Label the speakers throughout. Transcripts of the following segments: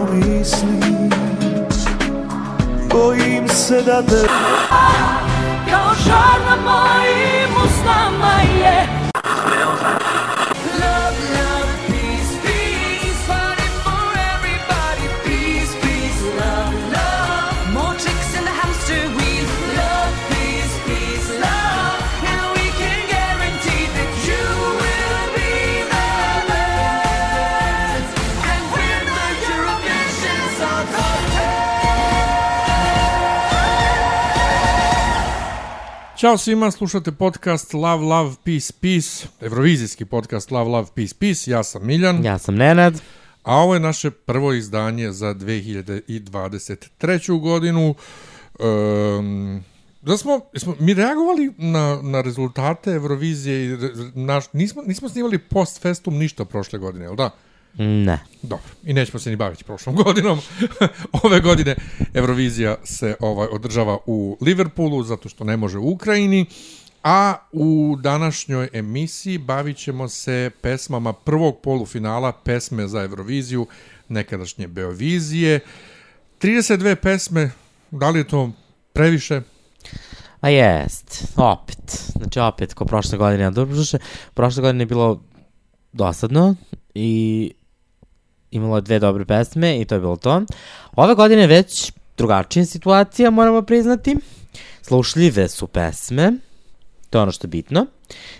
Speaker 1: te pomislim Bojim se da te
Speaker 2: Kao žar na mojim
Speaker 3: Ćao svima, slušate podcast Love, Love, Peace, Peace, evrovizijski podcast Love, Love, Peace, Peace, ja sam Miljan,
Speaker 4: Ja sam Nenad.
Speaker 3: a ovo je naše prvo izdanje za 2023. godinu. Um, da smo, smo mi reagovali na, na rezultate Eurovizije i re- naš, nismo, nismo snimali post festum ništa prošle godine, jel da?
Speaker 4: Ne.
Speaker 3: Dobro, i nećemo se ni baviti prošlom godinom. Ove godine Eurovizija se ovaj održava u Liverpoolu zato što ne može u Ukrajini, a u današnjoj emisiji bavit ćemo se pesmama prvog polufinala pesme za Euroviziju nekadašnje Beovizije. 32 pesme, da li je to previše?
Speaker 4: A jest, opet. Znači opet, ko prošle godine. Dobro, prošle godine je bilo dosadno i imalo dve dobre pesme i to je bilo to. Ove godine već drugačija situacija, moramo priznati. Slušljive su pesme, to je ono što je bitno,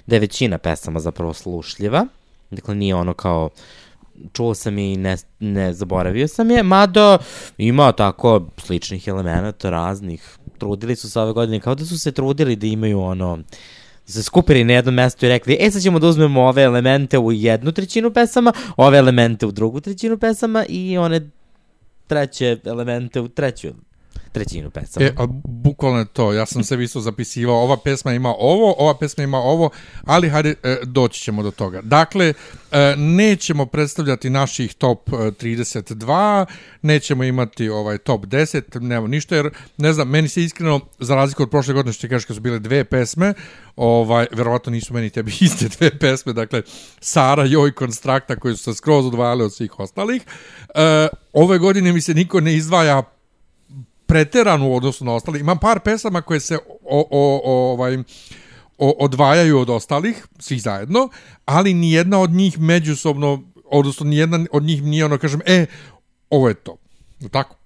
Speaker 4: da je većina pesama zapravo slušljiva, dakle nije ono kao čuo sam i ne, ne zaboravio sam je, mada ima tako sličnih elemenata raznih. Trudili su se ove godine, kao da su se trudili da imaju ono, da se skupili na jednom mestu i rekli, e sad ćemo da uzmemo ove elemente u jednu trećinu pesama, ove elemente u drugu trećinu pesama i one treće elemente u treću trećinu pesama.
Speaker 3: E, a bukvalno je to, ja sam se isto zapisivao, ova pesma ima ovo, ova pesma ima ovo, ali hajde, e, doći ćemo do toga. Dakle, e, nećemo predstavljati naših top e, 32, nećemo imati ovaj top 10, nema ništa, jer ne znam, meni se iskreno, za razliku od prošle godine što ti kažeš kad su bile dve pesme, ovaj, verovatno nisu meni tebi iste dve pesme, dakle, Sara, Joj, Konstrakta, koji su se skroz odvajali od svih ostalih. E, ove godine mi se niko ne izdvaja preterano u odnosu na ostali. Imam par pesama koje se o, o, o, ovaj, o, odvajaju od ostalih, svih zajedno, ali nijedna od njih međusobno, odnosno nijedna od njih nije ono, kažem, e, ovo je to. Tako?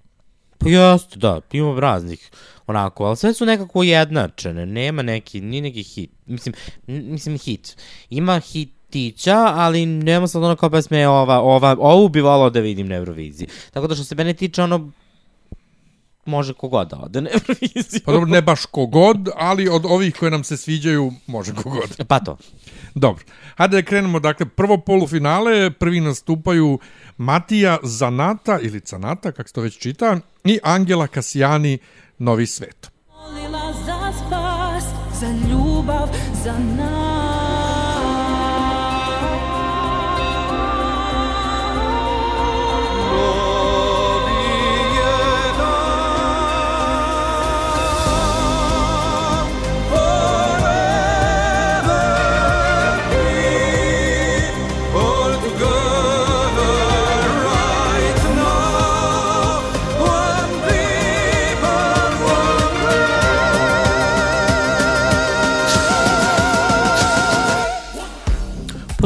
Speaker 4: Pa jeste, da, ima raznih onako, ali sve su nekako ujednačene, nema neki, ni neki hit, mislim, mislim hit. Ima hitića, ali nema sad ono kao pesme ova, ova, ovu bi volao da vidim na Euroviziji. Tako da što se mene tiče, ono, može kogod da ode na Euroviziju.
Speaker 3: Pa dobro, ne baš kogod, ali od ovih koje nam se sviđaju, može kogod.
Speaker 4: Pa to.
Speaker 3: Dobro. Hajde da krenemo. Dakle, prvo polufinale, prvi nastupaju Matija Zanata, ili Canata, kako se to već čita, i Angela Kasijani, Novi svet.
Speaker 2: Molila za spas, za ljubav, za nas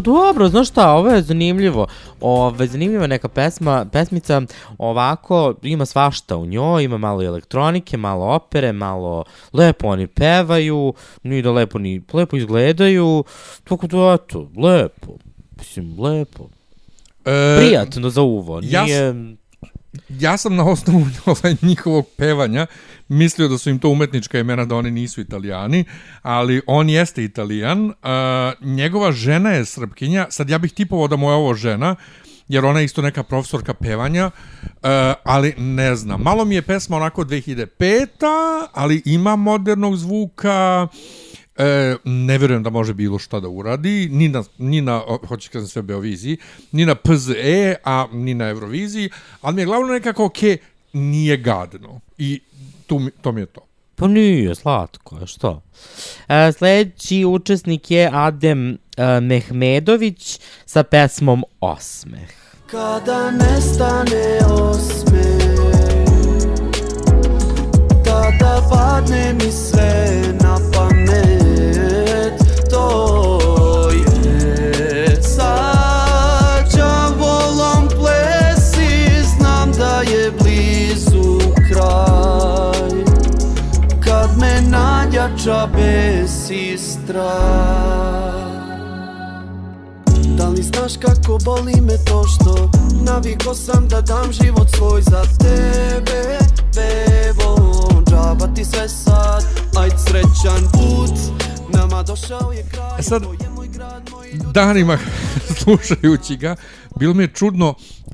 Speaker 4: dobro, znaš šta, ovo je zanimljivo. Ove, zanimljiva neka pesma, pesmica ovako, ima svašta u njoj, ima malo elektronike, malo opere, malo lepo oni pevaju, ni da lepo ni, lepo izgledaju, tako da eto, lepo, mislim, lepo.
Speaker 3: E,
Speaker 4: Prijatno za uvo,
Speaker 3: ja
Speaker 4: nije...
Speaker 3: Ja sam na osnovu ovaj, njihovog pevanja mislio da su im to umetnička imena, da oni nisu italijani, ali on jeste italijan. Uh, njegova žena je srpkinja, sad ja bih tipovao da mu je ovo žena, jer ona je isto neka profesorka pevanja, uh, ali ne znam. Malo mi je pesma onako 2005 ali ima modernog zvuka, E, ne verujem da može bilo šta da uradi, ni na, ni na o, hoćeš kažem sve Beoviziji, ni na PZE, a ni na Euroviziji, ali mi je glavno nekako, ok, nije gadno. I tu, mi- to mi je to.
Speaker 4: Pa nije, slatko je, što? E, sledeći učesnik je Adem e, Mehmedović sa pesmom Osmeh.
Speaker 5: Kada nestane osme Tada padne mi sve na pamet besi strah. Da li znaš kako boli me to što Naviko sam da dam život svoj za tebe? Bevo, džaba ti sve sad. Ajd srećan put. Nama došao je kraj
Speaker 3: E sad, danima slušajući ga, bilo mi je čudno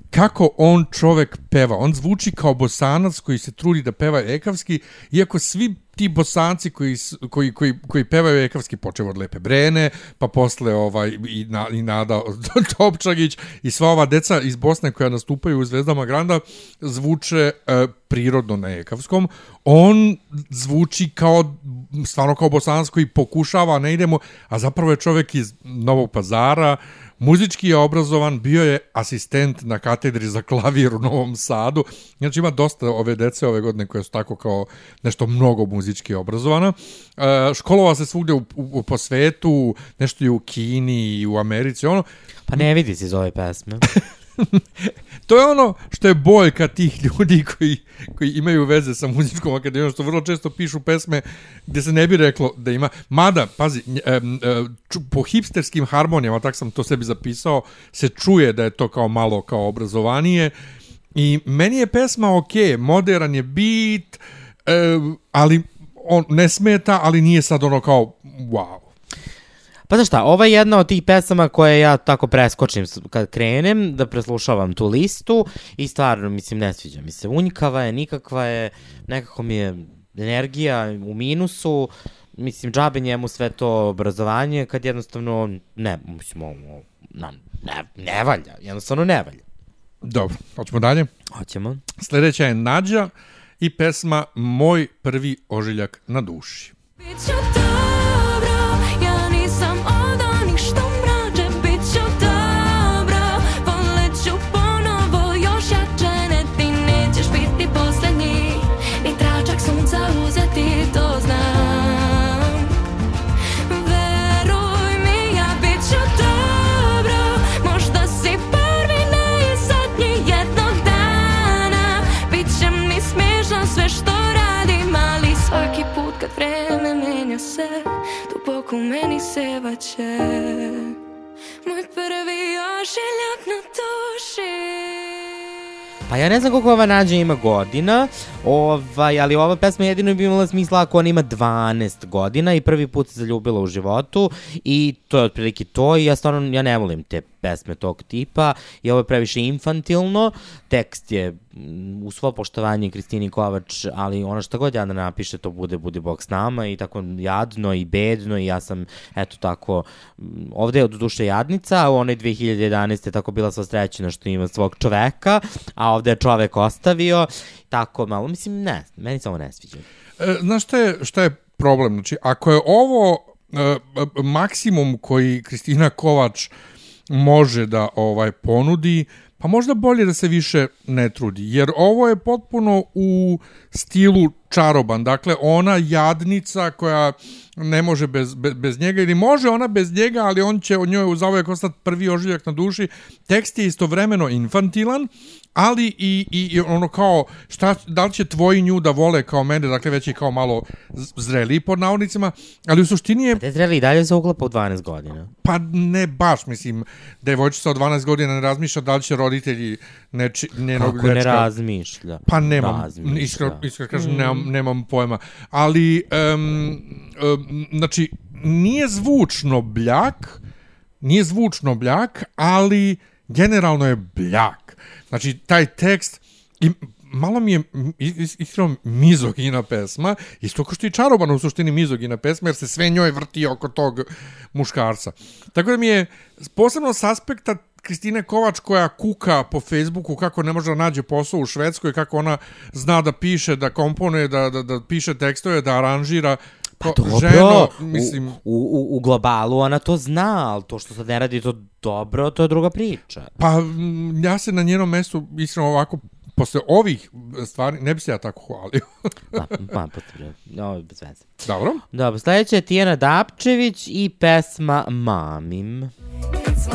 Speaker 3: kako on čovek peva. On zvuči kao bosanac koji se trudi da peva ekavski, iako svi ti bosanci koji, koji, koji, koji pevaju ekavski počeo od Lepe Brene, pa posle ovaj, i, na, i Nada Topčagić i sva ova deca iz Bosne koja nastupaju u Zvezdama Granda zvuče e, prirodno na ekavskom. On zvuči kao stvarno kao bosanac koji pokušava, ne idemo, a zapravo je čovek iz Novog pazara, muzički je obrazovan, bio je asistent na katedri za klavir u Novom Sadu. Znači ima dosta ove dece ove godine koje su tako kao nešto mnogo muzički obrazovana. E, školova se svugde u, u, po svetu, nešto je u Kini i u Americi, ono.
Speaker 4: Pa ne vidi se iz ove pesme.
Speaker 3: To je ono što je boljka tih ljudi koji, koji imaju veze sa muzičkom akademijom, što vrlo često pišu pesme gde se ne bi reklo da ima. Mada, pazi, po hipsterskim harmonijama, tak sam to sebi zapisao, se čuje da je to kao malo kao obrazovanije. I meni je pesma ok, moderan je e, ali on ne smeta, ali nije sad ono kao wow.
Speaker 4: Pa znaš šta, ova je jedna od tih pesama koje ja tako preskočim kad krenem, da preslušavam tu listu i stvarno, mislim, ne sviđa mi se. Unjkava je, nikakva je, nekako mi je energija u minusu, mislim, džabe njemu sve to obrazovanje, kad jednostavno, ne, mislim, ovo, na, ne, ne valja, jednostavno ne valja.
Speaker 3: Dobro, hoćemo dalje.
Speaker 4: Hoćemo.
Speaker 3: Sljedeća je Nađa i pesma Moj prvi ožiljak na duši.
Speaker 2: Biću dobro,
Speaker 4: ova Nađa ima godina, ovaj, ali ova pesma jedino bi imala smisla ako ona ima 12 godina i prvi put se zaljubila u životu i to je otprilike to i ja stvarno ja ne volim te pesme tog tipa i ovo je previše infantilno, tekst je mm, u svo poštovanje Kristini Kovač, ali ono što god ja da napiše to bude, bude Bog s nama i tako jadno i bedno i ja sam eto tako, mm, ovde je od duše jadnica, a u onoj 2011. je tako bila sva srećena što ima svog čoveka, a ovde je čovek ostavio, tako malo, mislim ne, meni se ovo ne sviđa.
Speaker 3: E, znaš šta je, šta je problem? Znači, ako je ovo e, e, maksimum koji Kristina Kovač može da ovaj ponudi, pa možda bolje da se više ne trudi, jer ovo je potpuno u stilu čaroban. Dakle, ona jadnica koja ne može bez, bez, bez njega, ili može ona bez njega, ali on će od njoj zauvek ostati prvi ožiljak na duši. Tekst je istovremeno infantilan, ali i, i, i ono kao, šta, da li će tvoji nju da vole kao mene, dakle već je kao malo zreliji pod navodnicima, ali u suštini je,
Speaker 4: Te zreli i dalje se uklapa u 12 godina.
Speaker 3: pa ne baš, mislim, devojčica od 12 godina ne razmišlja da li će roditelji neči, njenog
Speaker 4: Kako ne
Speaker 3: dečka-
Speaker 4: razmišlja?
Speaker 3: Pa nemam, iskreno, iskreno kažem, nemam, nemam pojma. Ali, um, um, znači, nije zvučno bljak, nije zvučno bljak, ali generalno je bljak. Znači, taj tekst, i malo mi je iskreno mizogina pesma, isto kao što i čarobana u suštini mizogina pesma, jer se sve njoj vrti oko tog muškarca. Tako da mi je, posebno s aspekta Kristine Kovač koja kuka po Facebooku kako ne može da nađe posao u Švedskoj, kako ona zna da piše, da komponuje, da, da, da piše tekstove, da aranžira.
Speaker 4: Pa dobro,
Speaker 3: ženo, mislim-
Speaker 4: u, u, u globalu ona to zna, ali to što sad ne radi to dobro, to je druga priča.
Speaker 3: Pa ja se na njenom mestu, iskreno ovako, posle ovih stvari, ne bi se ja tako hvalio.
Speaker 4: Da, ma, potrebno, no, bez veze.
Speaker 3: Dobro.
Speaker 4: Dobro, sledeća je Tijana Dapčević i pesma Mamim.
Speaker 2: Kad smo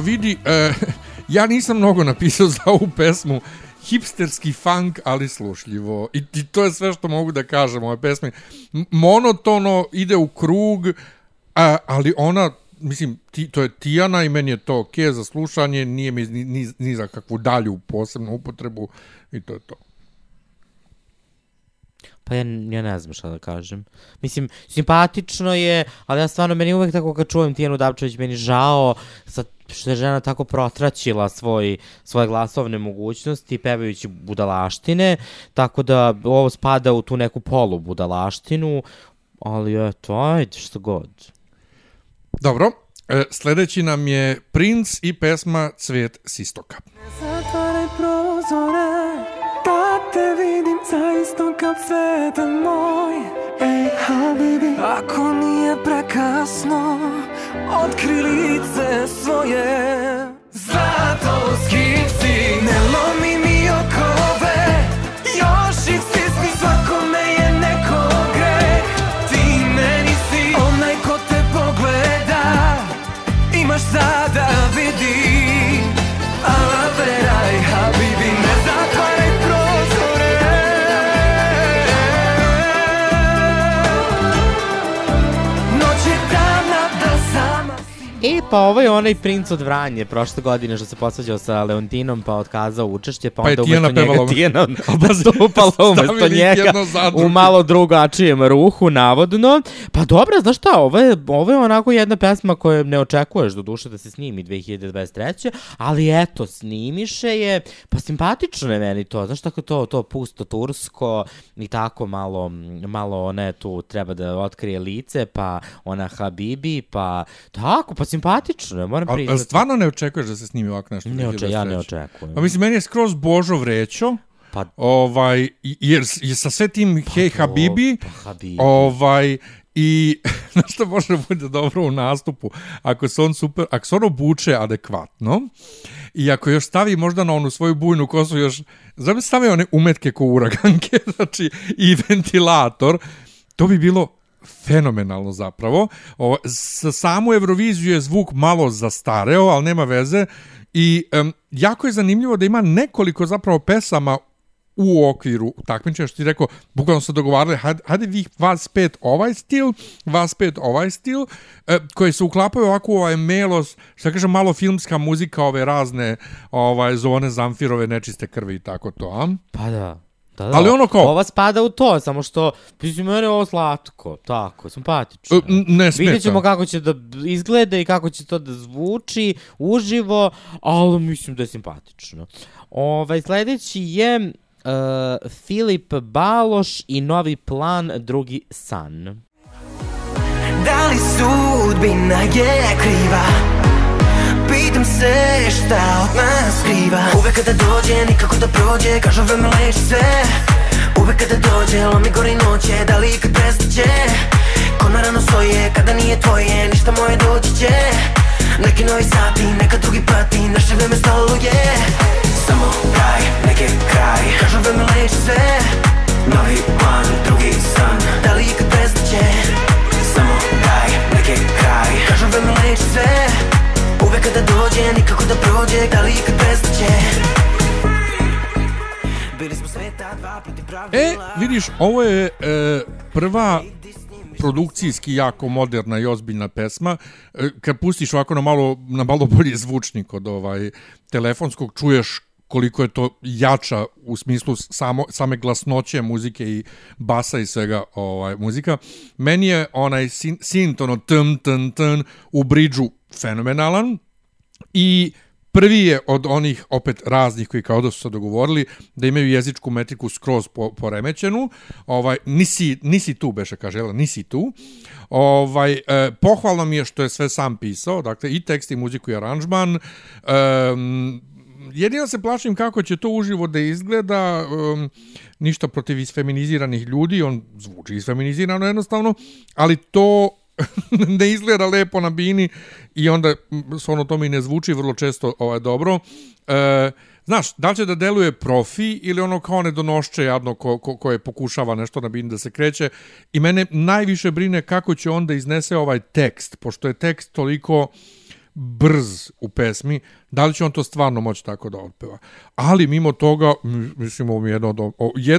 Speaker 3: vidi, e, ja nisam mnogo napisao za ovu pesmu, hipsterski funk, ali slušljivo. I, I to je sve što mogu da kažem o ovoj pesmi. M- Monotono, ide u krug, a, ali ona, mislim, ti, to je Tijana i meni je to ok za slušanje, nije mi ni, ni, ni za kakvu dalju posebnu upotrebu i to je to.
Speaker 4: Pa ja, ja ne znam šta da kažem. Mislim, simpatično je, ali ja stvarno, meni uvek tako kad čujem Tijanu Dapčević, meni žao sa, što je žena tako protraćila svoj, svoje glasovne mogućnosti pevajući budalaštine, tako da ovo spada u tu neku polu budalaštinu, ali eto, ajde, što god.
Speaker 3: Dobro, e, sledeći nam je Prince i pesma Cvijet s istoka.
Speaker 1: Zatvaraj prozore Da te vidim za istoka sveta moj Ej, Habibi Ako nije prekasno Otkri lice svoje. Zlato skipci Ne lomi
Speaker 4: pa ovo je onaj princ od Vranje prošle godine što se posvađao sa Leontinom pa otkazao učešće, pa
Speaker 3: Pa je
Speaker 4: onda umesto njega Tijana nastupala umesto njega u malo drugačijem ruhu, navodno. Pa dobro, znaš šta, ovo je, ovo je onako jedna pesma koju ne očekuješ do duše da se snimi 2023. Ali eto, snimiše je, pa simpatično je meni to, znaš tako to, to pusto tursko i tako malo, malo one tu treba da otkrije lice, pa ona Habibi, pa tako, pa simpatično je, moram
Speaker 3: A, a
Speaker 4: priznati.
Speaker 3: stvarno ne očekuješ da se snimi ovako nešto?
Speaker 4: Ne oče, ja ne
Speaker 3: 2023?
Speaker 4: očekujem.
Speaker 3: Pa mislim, meni je skroz Božo vrećo,
Speaker 4: Pa-
Speaker 3: ovaj, jer je sa sve tim Hej Habibi,
Speaker 4: Pa Habibi.
Speaker 3: ovaj, i znaš što može bude dobro u nastupu, ako se on super, ako se on obuče adekvatno, i ako još stavi možda na onu svoju bujnu kosu još, znam stavi one umetke ko uraganke, znači i ventilator, to bi bilo fenomenalno zapravo. O, sa samu Euroviziju je zvuk malo zastareo, ali nema veze. I um, jako je zanimljivo da ima nekoliko zapravo pesama u okviru takmičenja, što ti rekao, bukvalno se dogovarali, hajde, hajde vi vas pet ovaj stil, vas pet ovaj stil, e, koje se uklapaju ovako u ovaj melos, što kažem, malo filmska muzika, ove razne ovaj, zone zamfirove nečiste krvi i tako to, a?
Speaker 4: Pa da. Da, da.
Speaker 3: Ali ono kao-
Speaker 4: Ova spada u to, samo što, mislim, meni je ovo slatko, tako, simpatično.
Speaker 3: E, ne smeta.
Speaker 4: Vidjet ćemo kako će da izgleda i kako će to da zvuči uživo, ali mislim da je simpatično. Ovaj, sledeći je uh, Filip Baloš i novi plan, drugi san.
Speaker 1: Da li sudbina je kriva Pitam se šta od nas skriva. Uvek kada dođe, nikako da prođe Kažu vreme leči sve. Uvek kada dođe, lomi gori noće Da li ikad prestaće? Ko na rano svoje, kada nije tvoje Ništa moje doći će. Neki novi sati, neka drugi pati Naše vreme staluje Samo daj, neki kraj Kažu vreme leči sve. Novi plan, drugi san Da li ikad prestaće? Samo daj, neki kraj Kažu vreme leči sve Uvek kada dođe, nikako da prođe Da li ikad prestaće
Speaker 3: E, vidiš, ovo je e, prva produkcijski jako moderna i ozbiljna pesma. E, Kad pustiš ovako na malo, na malo bolji zvučnik od ovaj telefonskog, čuješ koliko je to jača u smislu samo, same glasnoće muzike i basa i svega ovaj, muzika. Meni je onaj sin, sint, ono tn, tn, tn, u bridžu fenomenalan i Prvi je od onih opet raznih koji kao da su se dogovorili da imaju jezičku metriku skroz po, poremećenu. Ovaj nisi nisi tu beše kaže jel, nisi tu. Ovaj e, pohvalno mi je što je sve sam pisao, dakle i tekst i muziku i aranžman. Um, jedino se plašim kako će to uživo da izgleda, um, ništa protiv isfeminiziranih ljudi, on zvuči isfeminizirano jednostavno, ali to ne izgleda lepo na bini i onda ono to mi ne zvuči vrlo često ovaj, dobro. E, znaš, da li će da deluje profi ili ono kao nedonošće jadno ko, ko, koje pokušava nešto na bini da se kreće i mene najviše brine kako će onda iznese ovaj tekst, pošto je tekst toliko brz u pesmi, da li će on to stvarno moći tako da otpeva. Ali mimo toga, mislim, ovo je jedna od,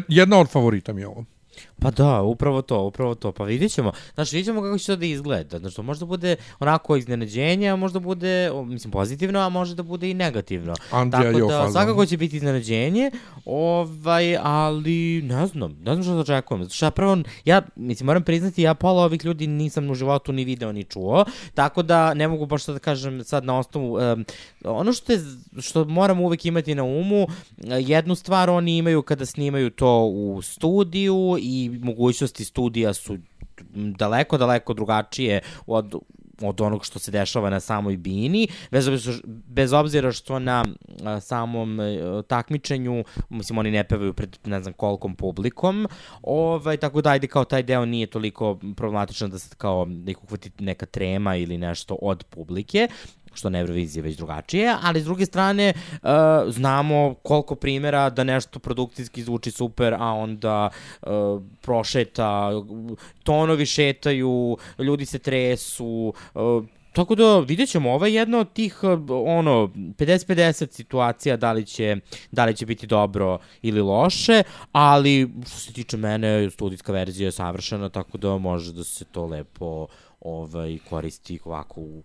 Speaker 3: jedna od favorita mi je ovo.
Speaker 4: Pa da, upravo to, upravo to. Pa vidjet ćemo. Znaš, vidjet ćemo kako će to da izgleda. Znaš, to možda bude onako iznenađenje, a možda bude, mislim, pozitivno, a može da bude i negativno.
Speaker 3: Andija
Speaker 4: Tako da,
Speaker 3: Jofazan.
Speaker 4: svakako će biti iznenađenje, ovaj, ali ne znam, ne znam što da očekujem. Zato što ja prvo, ja, mislim, moram priznati, ja pola ovih ljudi nisam u životu ni video ni čuo, tako da ne mogu baš da kažem sad na osnovu, um, ono što, je, što moram uvek imati na umu, jednu stvar oni imaju kada snimaju to u studiju i mogućnosti studija su daleko, daleko drugačije od od onog što se dešava na samoj bini, bez obzira, bez obzira što na a, samom a, takmičenju, mislim, oni ne pevaju pred ne znam kolkom publikom, ovaj, tako da ajde kao taj deo nije toliko problematičan da se kao da ih uhvati neka trema ili nešto od publike, što na Euroviziji već drugačije, ali s druge strane uh, znamo koliko primjera da nešto produkcijski zvuči super, a onda uh, prošeta, tonovi šetaju, ljudi se tresu, uh, Tako da vidjet ćemo, ovo je jedna od tih ono 50-50 situacija da li, će, da li će biti dobro ili loše, ali što se tiče mene studijska verzija je savršena, tako da može da se to lepo ovaj, koristi ovako u,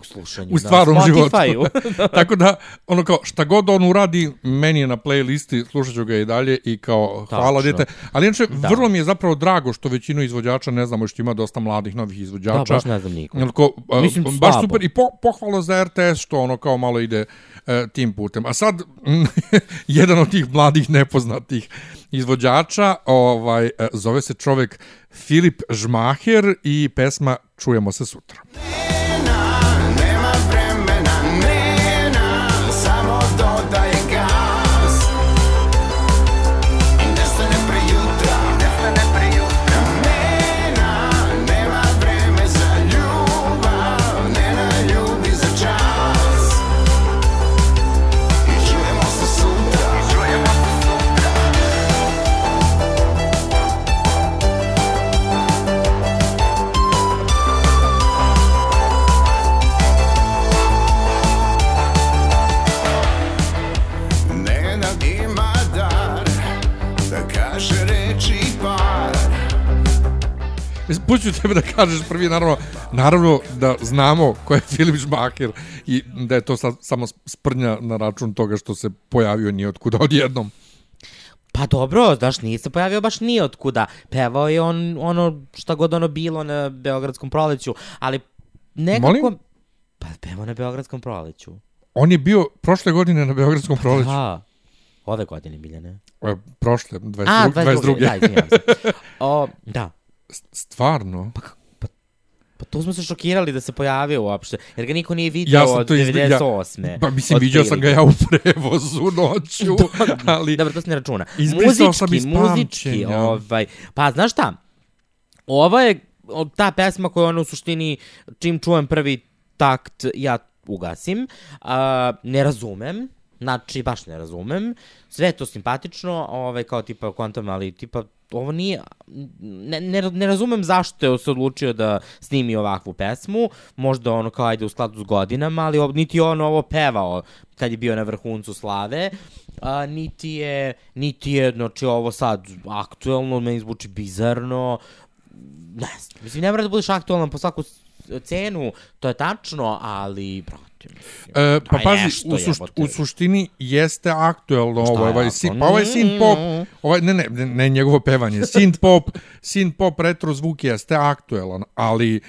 Speaker 4: u slušanju
Speaker 3: u stvarnom
Speaker 4: na
Speaker 3: životu.
Speaker 4: Spotify-u.
Speaker 3: Tako da, ono kao, šta god on uradi, meni je na playlisti, slušat ću ga i dalje i kao, hvala
Speaker 4: Tačno.
Speaker 3: dete. Ali inače,
Speaker 4: Da.
Speaker 3: vrlo mi je zapravo drago što većinu izvođača, ne znamo što ima dosta mladih novih izvođača.
Speaker 4: Da, baš ne znam
Speaker 3: kao, a,
Speaker 4: Mislim,
Speaker 3: baš
Speaker 4: slabo.
Speaker 3: super i po, pohvalo za RTS što ono kao malo ide e, tim putem. A sad, jedan od tih mladih nepoznatih izvođača, ovaj, e, zove se čovek Filip Žmaher i pesma Čujemo se sutra.
Speaker 6: Nema
Speaker 3: Mislim, Pustit ću tebe da kažeš prvi, naravno, naravno da znamo ko je Filip Žmaker i da je to sad samo sprnja na račun toga što se pojavio nije otkuda odjednom.
Speaker 4: Pa dobro, znaš, nije se pojavio baš ni otkuda. Pevao je on ono šta god ono bilo na Beogradskom proleću, ali nekako...
Speaker 3: Molim?
Speaker 4: Pa pevao na Beogradskom proleću.
Speaker 3: On je bio prošle godine na Beogradskom proleću.
Speaker 4: Ha, ove godine, Biljane.
Speaker 3: E, Prošle, 22.
Speaker 4: A,
Speaker 3: 22.
Speaker 4: 22. Da, izvinjavam se. O, da.
Speaker 3: Stvarno?
Speaker 4: Pa tu smo se šokirali da se pojavio uopšte, jer ga niko nije vidio
Speaker 3: Ja
Speaker 4: od
Speaker 3: to izvi- ja-
Speaker 4: 98.
Speaker 3: Pa mislim, vidio sam ga ja u prevozu noću, ali...
Speaker 4: Dobro, to se ne računa.
Speaker 3: Izbrisao sam iz
Speaker 4: muzički, ovaj, pa znaš šta, ovo je ta pesma koju ono u suštini, čim čujem prvi takt, ja ugasim, a, ne razumem, znači baš ne razumem, sve je to simpatično, ovaj, kao tipa kontam, ali tipa ovo nije, ne, ne, ne razumem zašto je se odlučio da snimi ovakvu pesmu, možda ono kao ajde u skladu s godinama, ali ovo, niti on ovo pevao kad je bio na vrhuncu slave, a, niti je, niti je, znači ovo sad aktuelno, meni zvuči bizarno, ne znam, mislim, ne mora da budeš aktualan po svaku cenu, to je tačno, ali, brate, mislim,
Speaker 3: E, pa
Speaker 4: daj
Speaker 3: pazi, u, sušt, u suštini jeste aktuelno ovo, ovaj,
Speaker 4: aktuelno?
Speaker 3: sin, pa ovaj synth pop, ovaj, ne, ne, ne, ne njegovo pevanje, synth pop, synth pop retro zvuk jeste aktuelan, ali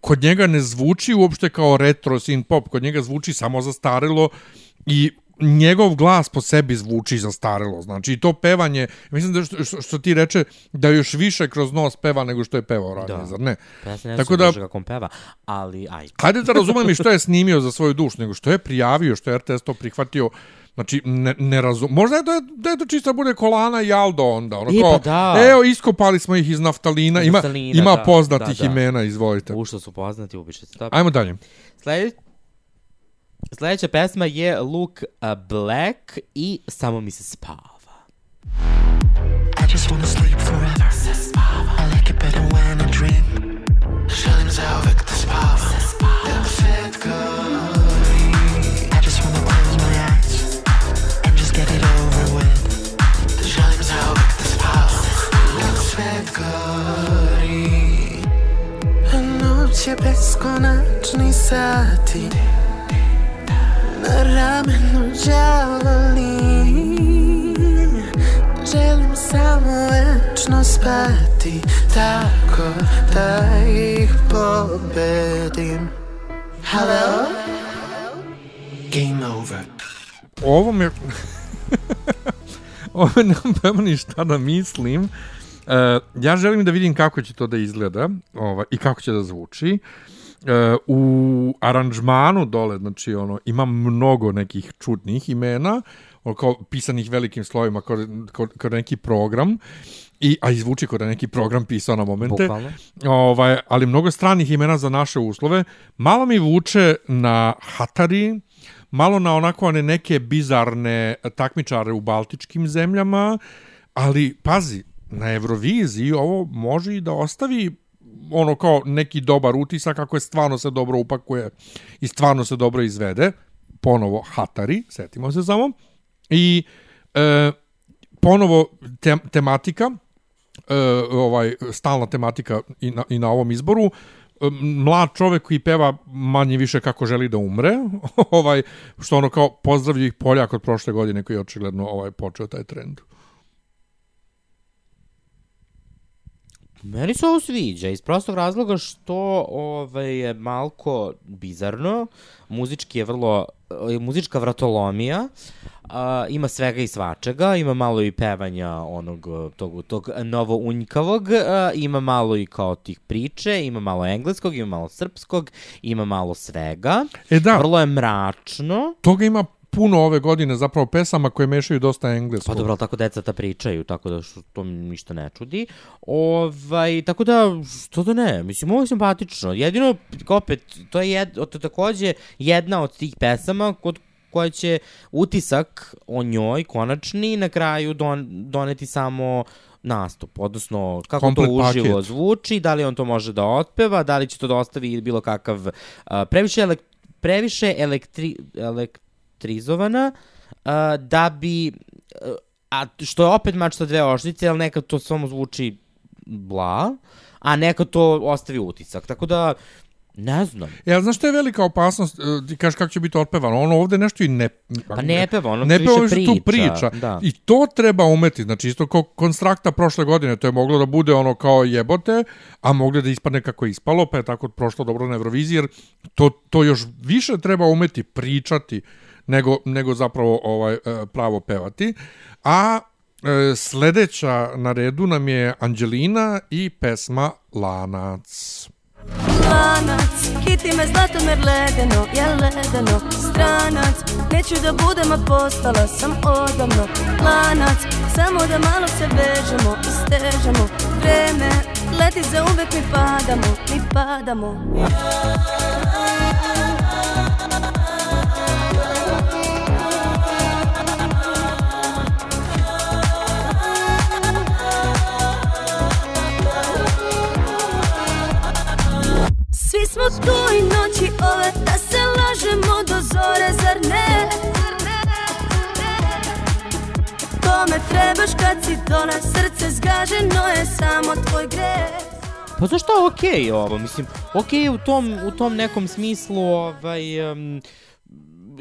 Speaker 3: kod njega ne zvuči uopšte kao retro synth pop, kod njega zvuči samo zastarelo i njegov glas po sebi zvuči zastarelo. Znači, to pevanje, mislim da što, što, što ti reče, da još više kroz nos peva nego što je pevao ranije,
Speaker 4: Da.
Speaker 3: zar ne?
Speaker 4: Pa ja se ne
Speaker 3: Tako da-
Speaker 4: kako on peva, ali, aj.
Speaker 3: Hajde da razumem i što je snimio za svoju dušu, nego što je prijavio, što je RTS to prihvatio, Znači, ne, ne razum... Možda je to, da je to čista bude kolana i Aldo onda. Ono,
Speaker 4: E, pa da.
Speaker 3: Evo, iskopali smo ih iz naftalina. Ima,
Speaker 4: Naftalina,
Speaker 3: ima
Speaker 4: da,
Speaker 3: poznatih
Speaker 4: da, da.
Speaker 3: imena, izvolite.
Speaker 4: U što su poznati, ubiše se.
Speaker 3: Ajmo dalje.
Speaker 4: Slede... Sledeća pesma je Look Black i Samo mi se spava.
Speaker 7: I just wanna sleep forever. I like it better when I dream. Želim zauvek da spavam. Dok svet gori. I just wanna close my eyes and just get it over with. Želim zauvek da. Dok svet gori. Noć je beskonačni sati. Na ramenu đavolim Želim samo večno spati Tako da ih pobedim Hello? Game over
Speaker 3: Ovo me... Ovo nemam pojma ni šta da mislim. E, ja želim da vidim kako će to da izgleda ova, i kako će da zvuči. E, u aranžmanu dole, znači ono, ima mnogo nekih čudnih imena, ono, kao pisanih velikim slovima, kao, kao, kao neki program, I, a izvuči kao da neki program pisao na momente.
Speaker 4: Bukvalno.
Speaker 3: Ovaj, ali mnogo stranih imena za naše uslove. Malo mi vuče na Hatari, malo na onako one neke bizarne takmičare u baltičkim zemljama, ali pazi, na Euroviziji ovo može i da ostavi ono kao neki dobar utisak ako je stvarno se dobro upakuje i stvarno se dobro izvede. Ponovo Hatari, setimo se samo. I e, ponovo te, tematika, e, ovaj stalna tematika i na, i na ovom izboru E, mlad čovek koji peva manje više kako želi da umre ovaj što ono kao pozdravlja ih Poljak od prošle godine koji je očigledno ovaj počeo taj trend
Speaker 4: Meni se ovo sviđa iz prostog razloga što ovaj, je malko bizarno, muzički je vrlo, je muzička vratolomija, a, ima svega i svačega, ima malo i pevanja onog tog, tog novo unjkavog, a, ima malo i kao tih priče, ima malo engleskog, ima malo srpskog, ima malo svega.
Speaker 3: E da.
Speaker 4: Vrlo je mračno.
Speaker 3: toga ima puno ove godine zapravo pesama koje mešaju dosta engleskog
Speaker 4: Pa dobro, tako deca ta pričaju, tako da što, to mi ništa ne čudi. Ovaj, tako da, što da ne, mislim, ovo je simpatično. Jedino, opet, to je, jed, to je takođe jedna od tih pesama kod koja će utisak o njoj, konačni, na kraju don, doneti samo nastup, odnosno kako
Speaker 3: Komplet
Speaker 4: to uživo
Speaker 3: paket.
Speaker 4: zvuči, da li on to može da otpeva, da li će to da ostavi bilo kakav uh, previše, elek, previše elektri, elektrizovana uh, da bi uh, a što je opet mač sa dve oštrice, ali nekad to samo zvuči bla, a nekad to ostavi utisak. Tako da, ne znam.
Speaker 3: Ja, znaš što je velika opasnost, e, ti kažeš kako će biti otpevano, ono ovde nešto i ne...
Speaker 4: Pa ne peva, ono
Speaker 3: ne peva, više tu
Speaker 4: priča,
Speaker 3: priča.
Speaker 4: da.
Speaker 3: I to treba umeti, znači isto kao konstrakta prošle godine, to je moglo da bude ono kao jebote, a moglo da ispadne kako je ispalo, pa je tako prošlo dobro na Euroviziji, jer to, to još više treba umeti pričati nego, nego zapravo ovaj e, pravo pevati. A e, sledeća na redu nam je Anđelina i pesma Lanac.
Speaker 8: Lanac, kiti me zlato me ledeno, je ledeno Stranac, neću da budem, a postala sam odavno Lanac, samo da malo se vežemo i stežemo Vreme, leti za uvek mi padamo, mi padamo Svi trebaš kad si dole Srce zgaženo je samo tvoj greh.
Speaker 4: Pa znaš šta, okej okay, ovo, mislim, okej okay, u, tom, u tom nekom smislu, ovaj, um,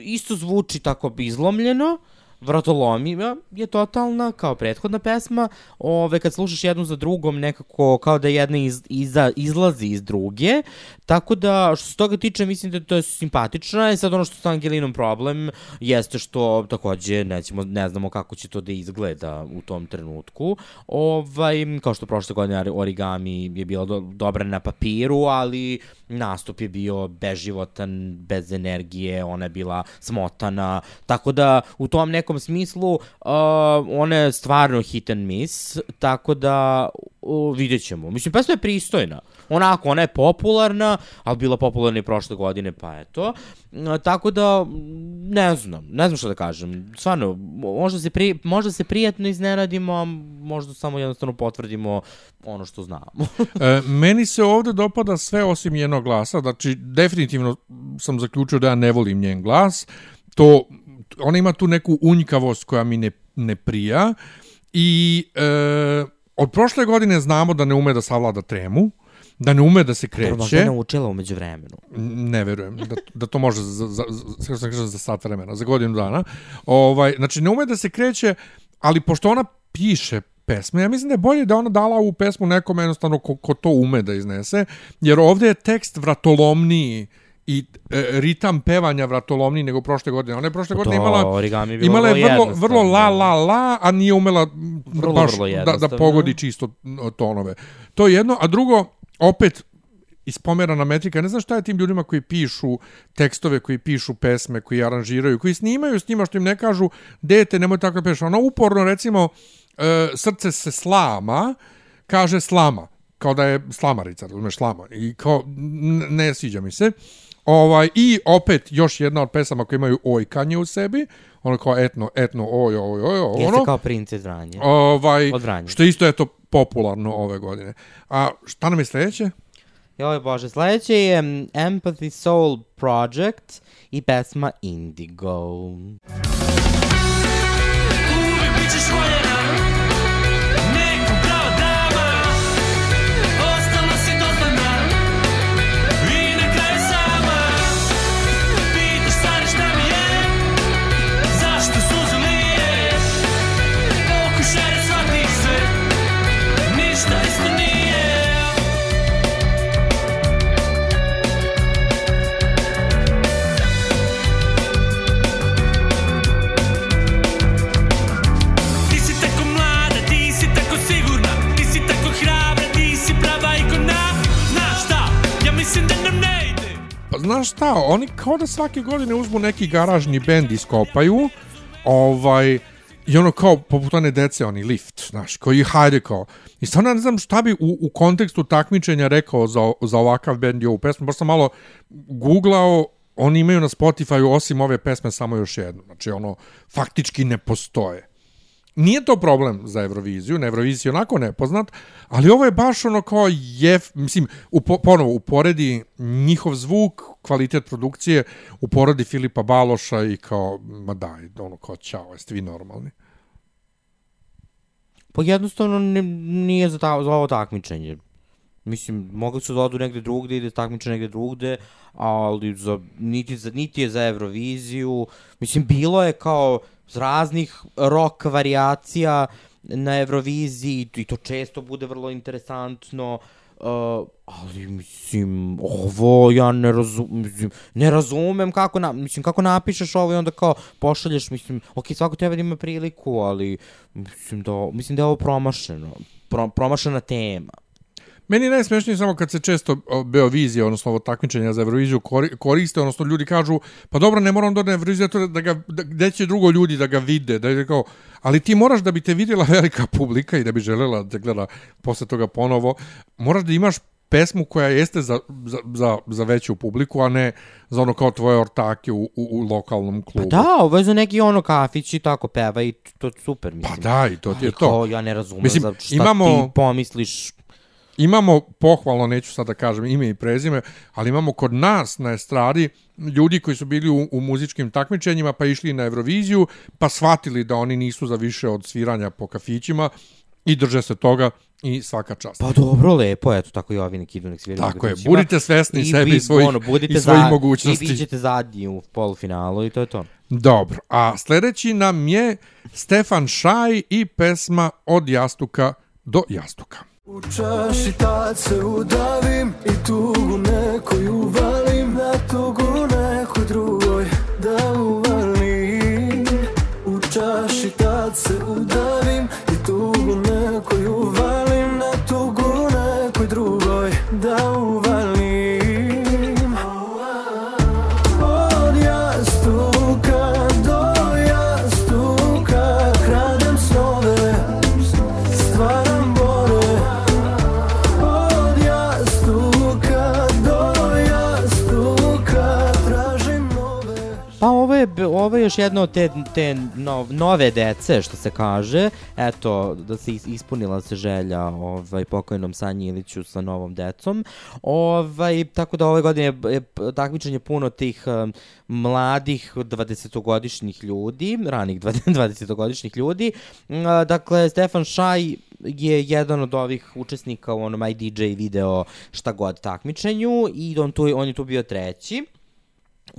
Speaker 4: isto zvuči tako izlomljeno, vratolomija je totalna, kao prethodna pesma, ove, kad slušaš jednu za drugom, nekako kao da jedna iz, iza, izlazi iz druge, tako da, što se toga tiče, mislim da to je simpatično, i sad ono što sa Angelinom problem jeste što takođe nećemo, ne znamo kako će to da izgleda u tom trenutku, ovaj, kao što prošle godine origami je bila do, dobra na papiru, ali nastup je bio beživotan, bez energije, ona je bila smotana, tako da u tom nekom smislu uh, ona je stvarno hit and miss, tako da uh, vidjet ćemo. Mislim, pesma je pristojna. Onako, ona je popularna, ali bila popularna i prošle godine, pa eto. Uh, tako da, ne znam, ne znam što da kažem. Stvarno, možda se, pri, možda se prijatno iznenadimo, a možda samo jednostavno potvrdimo ono što znamo.
Speaker 3: E, meni se ovde dopada sve osim njenog glasa, znači definitivno sam zaključio da ja ne volim njen glas, to, ona ima tu neku unjkavost koja mi ne, ne prija i e, od prošle godine znamo da ne ume da savlada tremu, da ne ume da se
Speaker 4: Dobro, možda
Speaker 3: kreće.
Speaker 4: je naučila umeđu vremenu.
Speaker 3: Ne verujem da, da to može za, za, za, za, sat vremena, za godinu dana. Ovaj, znači, ne ume da se kreće, ali pošto ona piše pesme, ja mislim da je bolje da ona dala ovu pesmu nekome jednostavno ko, ko to ume da iznese, jer ovde je tekst vratolomniji i e, ritam pevanja vratolomniji nego prošle godine. Ona je prošle godine
Speaker 4: To,
Speaker 3: imala imala je
Speaker 4: vrlo
Speaker 3: vrlo, la la la, a nije umela
Speaker 4: Vrlo,
Speaker 3: baš
Speaker 4: vrlo
Speaker 3: da, da pogodi čisto tonove. To je jedno, a drugo, opet ispomerana metrika. Ne znam šta je tim ljudima koji pišu tekstove, koji pišu pesme, koji aranžiraju, koji snimaju s njima što im ne kažu, dete, nemoj tako da peš. Ona uporno, recimo, e, srce se slama, kaže slama, kao da je slamarica, razumeš, slama. I kao, ne sviđa mi se. Ovaj, I opet još jedna od pesama koje imaju ojkanje u sebi, ono kao etno, etno, oj, oj, oj, oj,
Speaker 4: Jeste
Speaker 3: ono.
Speaker 4: kao princ iz Vranja.
Speaker 3: Ovaj,
Speaker 4: Od Vranja.
Speaker 3: što isto je to popularno ove godine. A šta nam je sledeće?
Speaker 4: Joj bože, sledeće je mm, Empathy Soul Project i pesma Indigo.
Speaker 9: Uvijek šta,
Speaker 3: oni kao da svake godine uzmu neki garažni bend iskopaju, ovaj, i ono kao, poput one dece, oni lift, znaš, koji hajde kao. I stvarno ne znam šta bi u, u kontekstu takmičenja rekao za, za ovakav bend i ovu pesmu, baš sam malo googlao, oni imaju na Spotify osim ove pesme samo još jednu. Znači, ono, faktički ne postoje. Nije to problem za Euroviziju, na Euroviziji je onako nepoznat, ali ovo je baš ono kao jef, mislim, upo, ponovo, uporedi njihov zvuk, kvalitet produkcije, uporedi Filipa Baloša i kao, ma daj, ono kao, čao, jeste vi normalni.
Speaker 4: Pa jednostavno nije za, ta, za ovo takmičenje. Mislim, mogli su da odu negde drugde i da takmiče negde drugde, ali za, niti, za, niti je za Euroviziju. Mislim, bilo je kao raznih rock variacija na Euroviziji i to često bude vrlo interesantno. Uh, ali mislim ovo ja ne razumem mislim, ne razumem kako na, mislim kako napišeš ovo i onda kao pošalješ mislim ok svako treba da ima priliku ali mislim da mislim da je ovo promašeno Pro, promašena tema
Speaker 3: Meni je najsmešnije samo kad se često Beovizija, odnosno ovo takmičenja za Euroviziju kori- koriste, odnosno ljudi kažu, pa dobro, ne moram da na Euroviziju, da ga, da, gde će drugo ljudi da ga vide, da je kao, ali ti moraš da bi te vidjela velika publika i da bi želela da gleda posle toga ponovo, moraš da imaš pesmu koja jeste za, za, za, za veću publiku, a ne za ono kao tvoje ortake u, u, u lokalnom
Speaker 4: pa
Speaker 3: klubu.
Speaker 4: da ovo je za neki ono kafić i tako peva i to super mislim
Speaker 3: Pa da, i to ti je to.
Speaker 4: kao, ja ne razumem
Speaker 3: Mislim,
Speaker 4: za šta
Speaker 3: imamo-
Speaker 4: ti pomisliš
Speaker 3: imamo pohvalno, neću sad da kažem ime i prezime, ali imamo kod nas na estradi ljudi koji su bili u, u muzičkim takmičenjima pa išli na Euroviziju, pa shvatili da oni nisu za više od sviranja po kafićima i drže se toga i svaka čast.
Speaker 4: Pa dobro, lepo, eto, tako i ovi neki idu, nek sviraju.
Speaker 3: Tako je, budite svesni sebi i svojih-
Speaker 4: ono,
Speaker 3: i svojih
Speaker 4: za-
Speaker 3: mogućnosti.
Speaker 4: I bit ćete zadnji u polufinalu i to je to.
Speaker 3: Dobro, a sljedeći nam je Stefan Šaj i pesma Od jastuka do jastuka.
Speaker 5: U čaši tad se udavim i tugu nekoju uvalim Na tugu nekoj drugoj da uvalim. U čaši tad se udavim
Speaker 4: ovo je, još jedno od te, te no, nove dece, što se kaže. Eto, da se is- ispunila se želja ovaj, pokojnom Sanji Iliću sa novom decom. Ovaj, tako da ove godine je, takmičenje puno tih um, mladih 20-godišnjih ljudi, ranih 20-godišnjih ljudi. A, Dakle, Stefan Šaj je jedan od ovih učesnika u onom IDJ video šta god takmičenju i on, tu, on je tu bio treći.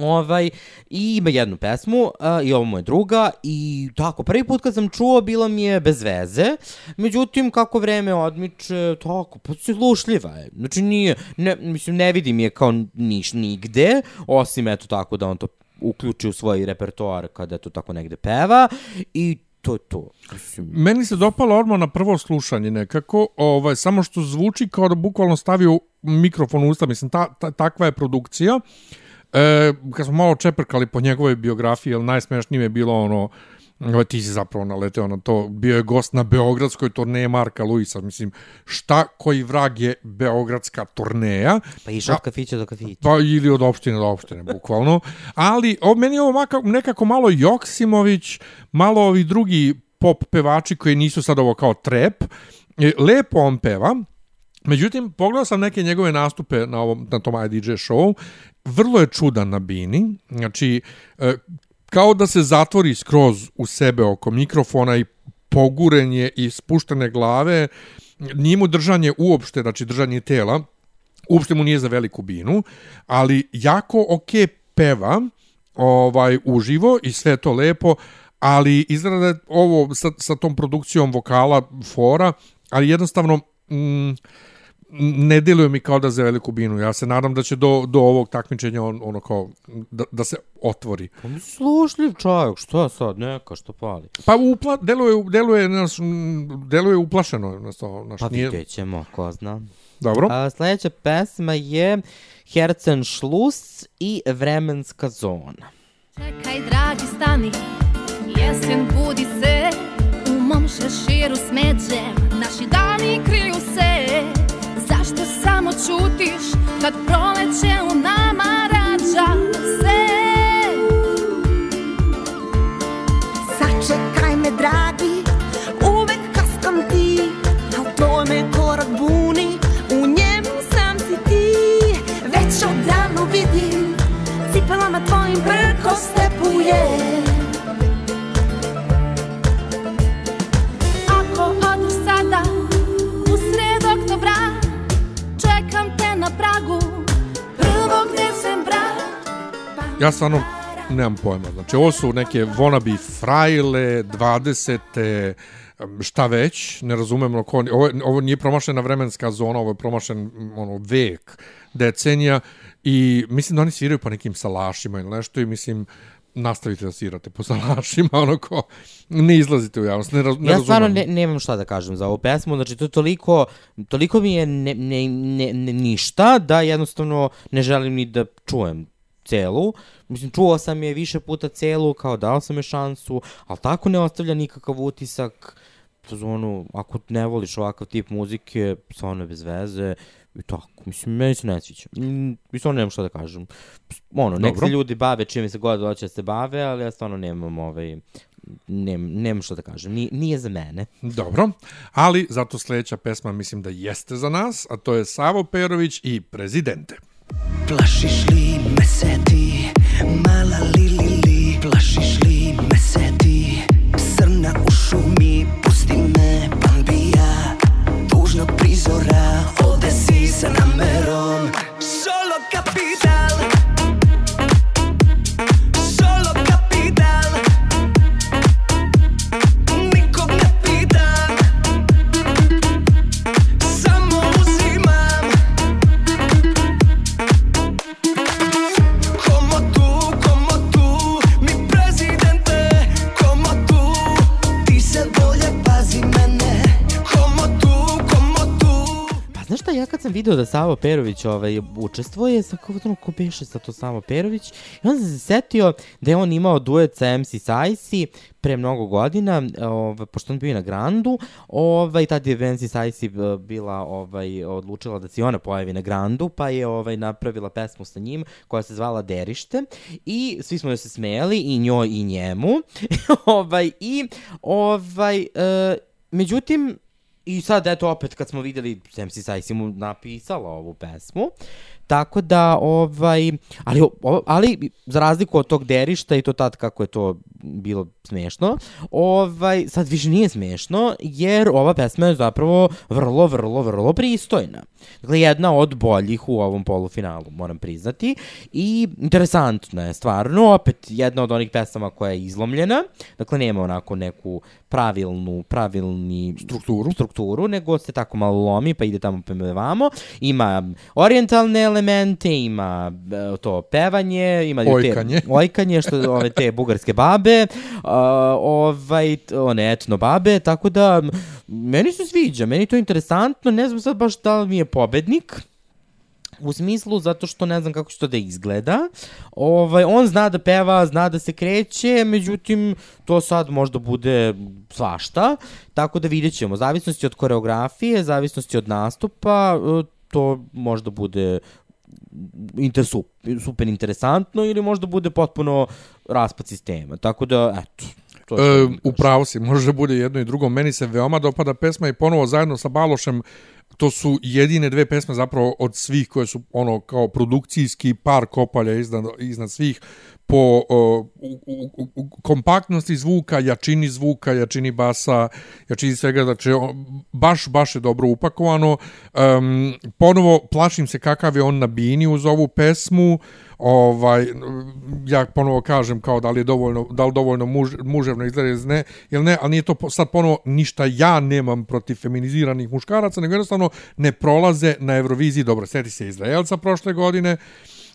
Speaker 4: Ovaj, i ima jednu pesmu, uh, i ovo mu je druga, i tako, prvi put kad sam čuo, bilo mi je bez veze, međutim, kako vreme odmiče, tako, pa slušljiva je, znači nije, ne, mislim, ne vidim je kao niš nigde, osim, eto, tako da on to uključi u svoj repertoar kada to tako negde peva, i to je to, mislim,
Speaker 3: Meni se dopalo odmah na prvo slušanje nekako, ovaj, samo što zvuči kao da bukvalno stavio mikrofon u usta, mislim, ta, ta, takva je produkcija. E, kad smo malo čeprkali po njegovoj biografiji, jer najsmešnije je bilo ono, ovaj, ti si zapravo naleteo na to, bio je gost na Beogradskoj turneji Marka Luisa, mislim, šta koji vrag je Beogradska turneja,
Speaker 4: pa išao od kafića do kafića.
Speaker 3: Pa ili od opštine do opštine, bukvalno. Ali o, meni je ovo maka, nekako malo Joksimović, malo ovi drugi pop pevači koji nisu sad ovo kao trep. E, Lepo on peva. Međutim, pogledao sam neke njegove nastupe na, ovom, na tom IDJ show. Vrlo je čudan na bini. Znači, e, kao da se zatvori skroz u sebe oko mikrofona i pogurenje i spuštene glave. Nije mu držanje uopšte, znači držanje tela, uopšte mu nije za veliku binu, ali jako ok peva ovaj uživo i sve to lepo, ali da je ovo sa, sa tom produkcijom vokala fora, ali jednostavno mm, ne deluje mi kao da za veliku binu. Ja se nadam da će do, do ovog takmičenja on, ono kao da, da se otvori.
Speaker 4: Pa slušljiv čovjek, šta sad, neka, što pali.
Speaker 3: Pa upla, deluje, deluje, naš, deluje uplašeno. Naš, naš,
Speaker 4: Pa
Speaker 3: nije,
Speaker 4: vidjet ćemo, ko zna.
Speaker 3: dobro.
Speaker 4: A, sljedeća pesma je Herzenschluss i Vremenska zona.
Speaker 10: Čekaj, dragi, stani, jesen budi se, u mom šeširu smeđem, čutiš kad proleće u nama rađa se?
Speaker 11: Sačekaj me dragi, uvek kaskam ti Al tvoj me korak buni, u njemu sam si ti Već odavno vidim, cipelama tvojim prko stepuje
Speaker 3: Ja stvarno nemam pojma. Znači, ovo su neke wannabe frajle, 20. em, šta već, ne razumem ovo, ovo nije promašena vremenska zona, ovo je promašen ono, vek, decenija i mislim da oni sviraju po nekim salašima ili nešto i mislim nastavite da svirate po salašima, ono ko, ne izlazite u javnost, ne, raz, ne
Speaker 4: ja stvarno
Speaker 3: razumem.
Speaker 4: ne, nemam šta da kažem za ovu pesmu, znači to je toliko, toliko mi je ne, ne, ne, ne, ništa da jednostavno ne želim ni da čujem celu. Mislim, čuo sam je više puta celu, kao dao sam je šansu, ali tako ne ostavlja nikakav utisak ono, ako ne voliš ovakav tip muzike, stvarno je bez veze i tako, mislim, meni se ne sviđa. Mm, I stvarno nemam šta da kažem. Ono, nek se ljudi bave čime se god hoće da se bave, ali ja stvarno nemam ovaj, nem, nemam šta da kažem, nije, nije za mene.
Speaker 3: Dobro, ali zato sljedeća pesma mislim da jeste za nas, a to je Savo Perović i Prezidente.
Speaker 1: Plašiš li me se ti, mala li li? Li Plašiš li me se ti, srna u šumi Pusti me, bambija, tužnog
Speaker 4: prizora. Ode si sa namerom. Sam video da Savo Perović ovaj, učestvuje, sam kao ono, ko beše sa to Savo Perović, i onda sam se setio da je on imao duet sa MC Sajsi pre mnogo godina, ovaj, pošto on bio na Grandu, ovaj, tad je MC Sajsi eh, bila, ovaj, odlučila da se ona pojavi na Grandu, pa je ovaj, napravila pesmu sa njim koja se zvala Derište i svi smo joj se smejali i njoj i njemu. ovaj, I ovaj, e, međutim, I sad, eto, opet, kad smo videli, MC Sajsi mu napisala ovu pesmu, tako da, ovaj, ali, ali, za razliku od tog derišta i to tad kako je to bilo smešno, ovaj, sad više nije smešno, jer ova pesma je zapravo vrlo, vrlo, vrlo pristojna. Dakle, jedna od boljih u ovom polufinalu, moram priznati, i interesantna je stvarno, opet jedna od onih pesama koja je izlomljena, dakle, nema onako neku pravilnu, pravilni
Speaker 3: Strukturu.
Speaker 4: strukturu, nego se tako malo lomi, pa ide tamo prema vamo. Ima orientalne elemente, ima e, to pevanje, ima
Speaker 3: Ojkanje.
Speaker 4: te ojkanje, što ove te bugarske babe, a, ovaj, one etno babe, tako da meni se sviđa, meni je to interesantno, ne znam sad baš da li mi je pobednik, u smislu zato što ne znam kako će to da izgleda. Ovaj, on zna da peva, zna da se kreće, međutim, to sad možda bude svašta, tako da vidjet ćemo. Zavisnosti od koreografije, zavisnosti od nastupa, e, to možda bude inter, super, super interesantno ili možda bude potpuno raspad sistema. Tako da, eto, to
Speaker 3: E,
Speaker 4: što
Speaker 3: u pravu si, može da bude jedno i drugo. Meni se veoma dopada pesma i ponovo zajedno sa Balošem to su jedine dve pesme zapravo od svih koje su ono kao produkcijski par kopalja iznad, iznad svih po o, u, u, u, kompaktnosti zvuka, jačini zvuka, jačini basa, jačini svega, znači baš, baš je dobro upakovano. Um, ponovo, plašim se kakav je on na bini uz ovu pesmu, ovaj ja ponovo kažem kao da li je dovoljno da li dovoljno muž, muževno ili ne ili ne ali nije to sad ponovo ništa ja nemam protiv feminiziranih muškaraca nego jednostavno ne prolaze na Euroviziji. Dobro seti se Izraelca prošle godine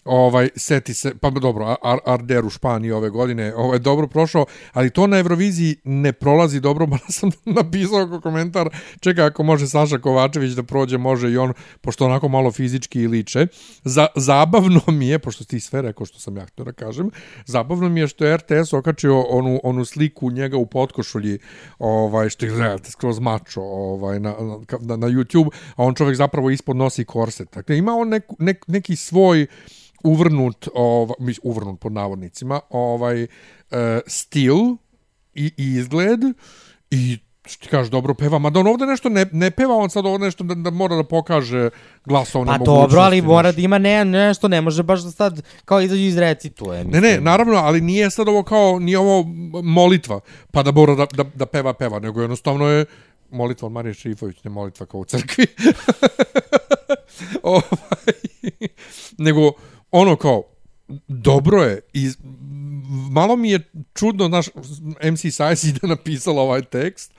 Speaker 3: ovaj seti se pa dobro Ar Arder u Španiji ove godine ovaj dobro prošao ali to na Euroviziji ne prolazi dobro pa sam napisao kao komentar. Čekaj ako može Saša Kovačević da prođe može i on pošto onako malo fizički i liče. Za, zabavno mi je pošto ti sve rekao što sam ja htio da kažem zabavno mi je što je RTS okačio onu onu sliku njega u potkošulji ovaj što je skroz mačo ovaj na, na, na YouTube a on čovjek zapravo ispod nosi korset. Dakle ima on nek, nek, neki svoj uvrnut, ovaj, mis- uvrnut pod navodnicima, ovaj, e, stil i, i izgled i što ti kažeš, dobro peva, mada on ovde nešto ne, ne peva, on sad ovde nešto da, da mora da pokaže glasovne
Speaker 4: Pa
Speaker 3: mogućnosti.
Speaker 4: dobro, ali mora da ima ne, nešto, ne može baš da sad kao izađe iz recituje.
Speaker 3: Ne, ne, naravno, ali nije sad ovo kao, nije ovo molitva, pa da mora da, da, da peva, peva, nego jednostavno je molitva od Marije Šrifović, ne molitva kao u crkvi. ovaj, nego, ono kao, dobro je i malo mi je čudno naš MC Size da napisala ovaj tekst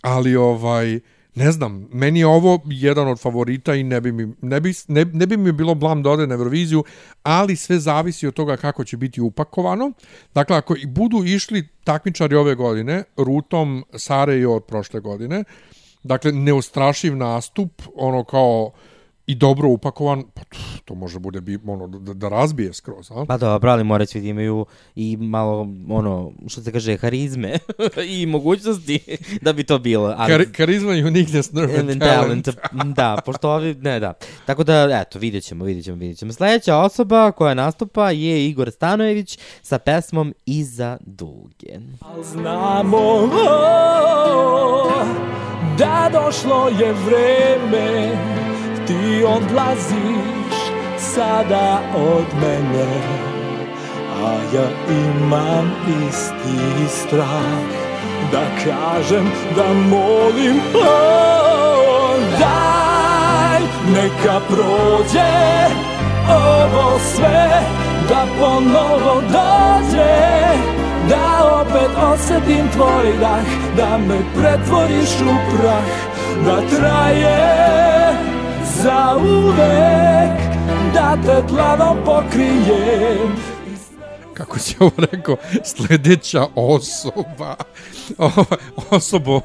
Speaker 3: ali ovaj ne znam, meni je ovo jedan od favorita i ne bi mi, ne bi, ne, ne bi mi bilo blam da ode na Euroviziju, ali sve zavisi od toga kako će biti upakovano. Dakle, ako i budu išli takmičari ove godine, rutom Sarajevo od prošle godine, dakle, neustrašiv nastup, ono kao i dobro upakovan, pa to može bude bi, ono, da, da razbije skroz, a?
Speaker 4: Pa dobro, ali moraju svi da imaju i malo, ono, što se kaže, harizme i mogućnosti da bi to bilo. Ali,
Speaker 3: Kar, karizma, uniqueness, nerve and
Speaker 4: and
Speaker 3: talent.
Speaker 4: da, pošto ovi, ne, da. Tako da, eto, vidjet ćemo, vidjet ćemo, vidjet ćemo. Sledeća osoba koja nastupa je Igor Stanojević sa pesmom Iza duge.
Speaker 12: Znamo o, da došlo je vreme Ti odlaziš sada od mene A ja imam isti strah Da kažem, da molim o, Daj, neka prođe ovo sve Da ponovo dođe Da opet osetim tvoj dah Da me pretvoriš u prah Da traje za uvek Da te dlanom pokrijem
Speaker 3: kako si ovo rekao, sledeća osoba. Ova, osobo,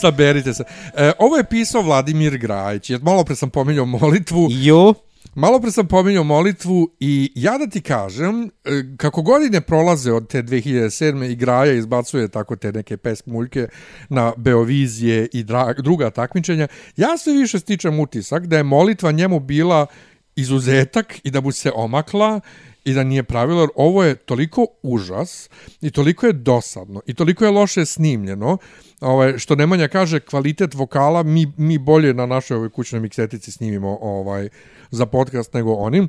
Speaker 3: saberite se. E, ovo je pisao Vladimir Grajić. Malo pre sam pominjao molitvu.
Speaker 4: Jo.
Speaker 3: Malo pre sam pominjao molitvu i ja da ti kažem, e, kako godine prolaze od te 2007. i Graja izbacuje tako te neke pesmuljke na Beovizije i druga takmičenja, ja sve više stičem utisak da je molitva njemu bila izuzetak i da mu se omakla i da nije pravilo, jer ovo je toliko užas i toliko je dosadno i toliko je loše snimljeno, ovaj, što Nemanja kaže kvalitet vokala, mi, mi bolje na našoj ovoj kućnoj miksetici snimimo ovaj, za podcast nego onim.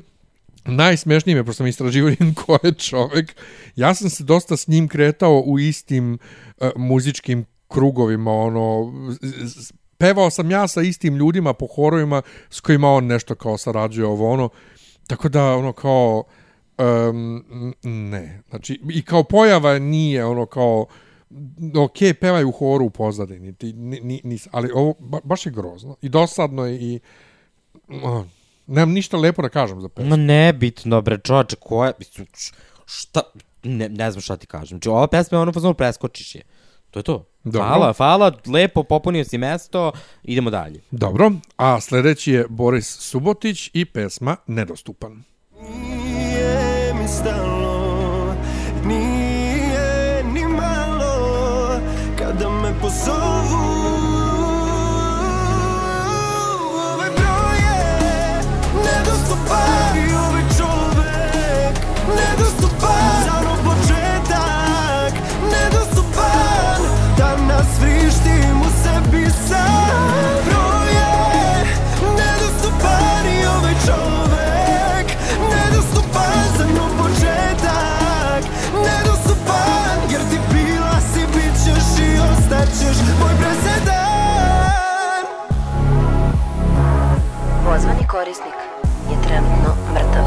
Speaker 3: Najsmešnije mi je, pošto sam istraživao ko je čovek, ja sam se dosta s njim kretao u istim uh, muzičkim krugovima, ono, pevao sam ja sa istim ljudima po horovima s kojima on nešto kao sarađuje ovo ono, tako da ono kao um, ne, znači i kao pojava nije ono kao ok, pevaj u horu u pozadini, ti, ni, ni, nis, ali ovo ba, baš je grozno i dosadno je i uh, nemam ništa lepo da kažem za pesmu.
Speaker 4: Ma ne bitno, bre, čoče, ko je, mislim, š- šta, ne, ne znam šta ti kažem. Znači, ova pesma je ono fazonu preskočiš je. To je to.
Speaker 3: Dobro.
Speaker 4: Hvala, hvala, lepo popunio si mesto, idemo dalje.
Speaker 3: Dobro, a sledeći je Boris Subotić i pesma Nedostupan.
Speaker 5: Nije mi
Speaker 13: korisnik je trenutno mrtav.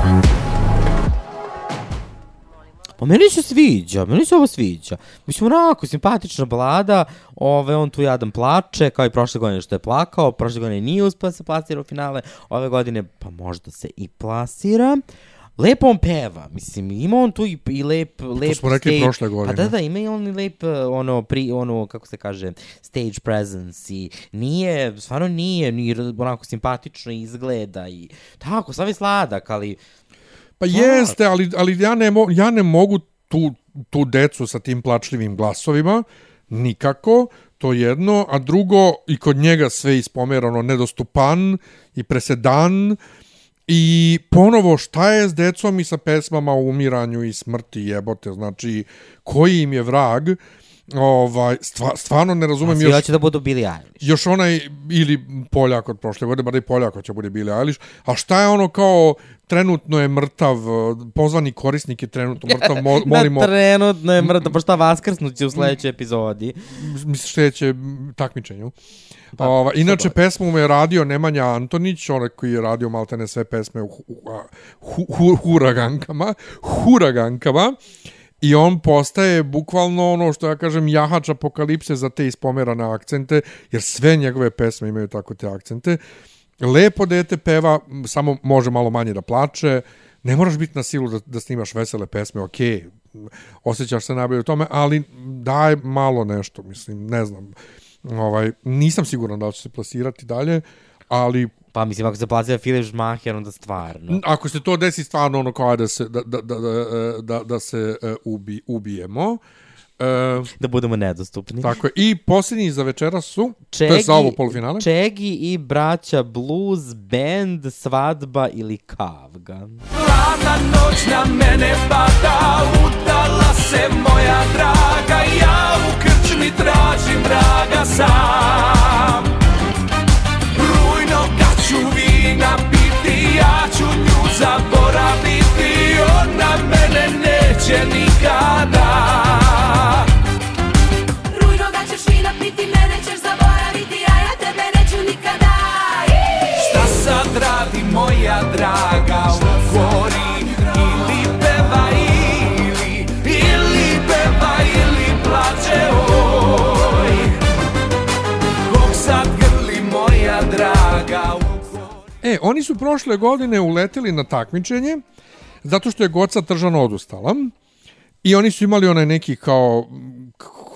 Speaker 4: Pa meni se sviđa, meni se ovo sviđa. Mislim, onako, simpatična balada, ove, on tu jadan plače, kao i prošle godine što je plakao, prošle godine nije uspio da se plasira u finale, ove godine pa možda se i plasira. Lepo on peva, mislim, ima on tu i, i lep, lep
Speaker 3: smo rekli
Speaker 4: stage.
Speaker 3: prošle godine.
Speaker 4: Pa da, da, ima i on i lep, uh, ono, pri, ono, kako se kaže, stage presence i nije, stvarno nije, ni onako simpatično izgleda i tako, sav je sladak, ali
Speaker 3: Pa jeste, ali, ali ja, ne mo, ja ne mogu tu, tu decu sa tim plačljivim glasovima, nikako, to jedno, a drugo, i kod njega sve ispomerano, nedostupan i presedan, I ponovo, šta je s decom i sa pesmama o umiranju i smrti jebote, znači, koji im je vrag, ovaj, stva, stvarno ne razumem
Speaker 4: svi
Speaker 3: još...
Speaker 4: hoće da budu Billie Eilish.
Speaker 3: još onaj, ili Poljak od prošle godine, bar i Poljak će bude Billie Eilish, a šta je ono kao trenutno je mrtav, pozvani korisnik je trenutno mrtav, mo, molimo,
Speaker 4: Na trenutno je mrtav, pa šta vaskrsnuće u sledećoj epizodi.
Speaker 3: mislim sljedeće takmičenju. Pa, Ova, inače, pesmu mu je radio Nemanja Antonić, onaj koji je radio maltene sve pesme u hu, hu, hu, huragankama, huragankama, i on postaje bukvalno ono što ja kažem jahač apokalipse za te ispomerane akcente, jer sve njegove pesme imaju tako te akcente. Lepo dete peva, samo može malo manje da plače, ne moraš biti na silu da, da snimaš vesele pesme, ok, osjećaš se najbolje u tome, ali daj malo nešto, mislim, ne znam. Ovaj, nisam siguran da li će se plasirati dalje, ali
Speaker 4: Pa mislim, ako se plasira Filip Žmaher, onda stvarno.
Speaker 3: ako se to desi stvarno ono kao da se, da, da, da, da, da, da se uh, ubi, ubijemo. Uh,
Speaker 4: Da budemo nedostupni.
Speaker 3: tako je. I posljednji za večeras su, to je za ovo polufinale.
Speaker 4: Čegi i braća Blues Band, Svadba ili Kavga.
Speaker 12: Hladna noć na mene pada Udala neće nikada
Speaker 2: Rujno da ćeš piti, mene ćeš zaboraviti, a ja tebe neću nikada.
Speaker 12: Šta sad radi moja draga u gori? Ili peva ili, ili peva ili plače oj. Kog sad grli moja draga u
Speaker 3: E, oni su prošle godine uleteli na takmičenje zato što je Goca Tržan odustala. I oni su imali onaj neki kao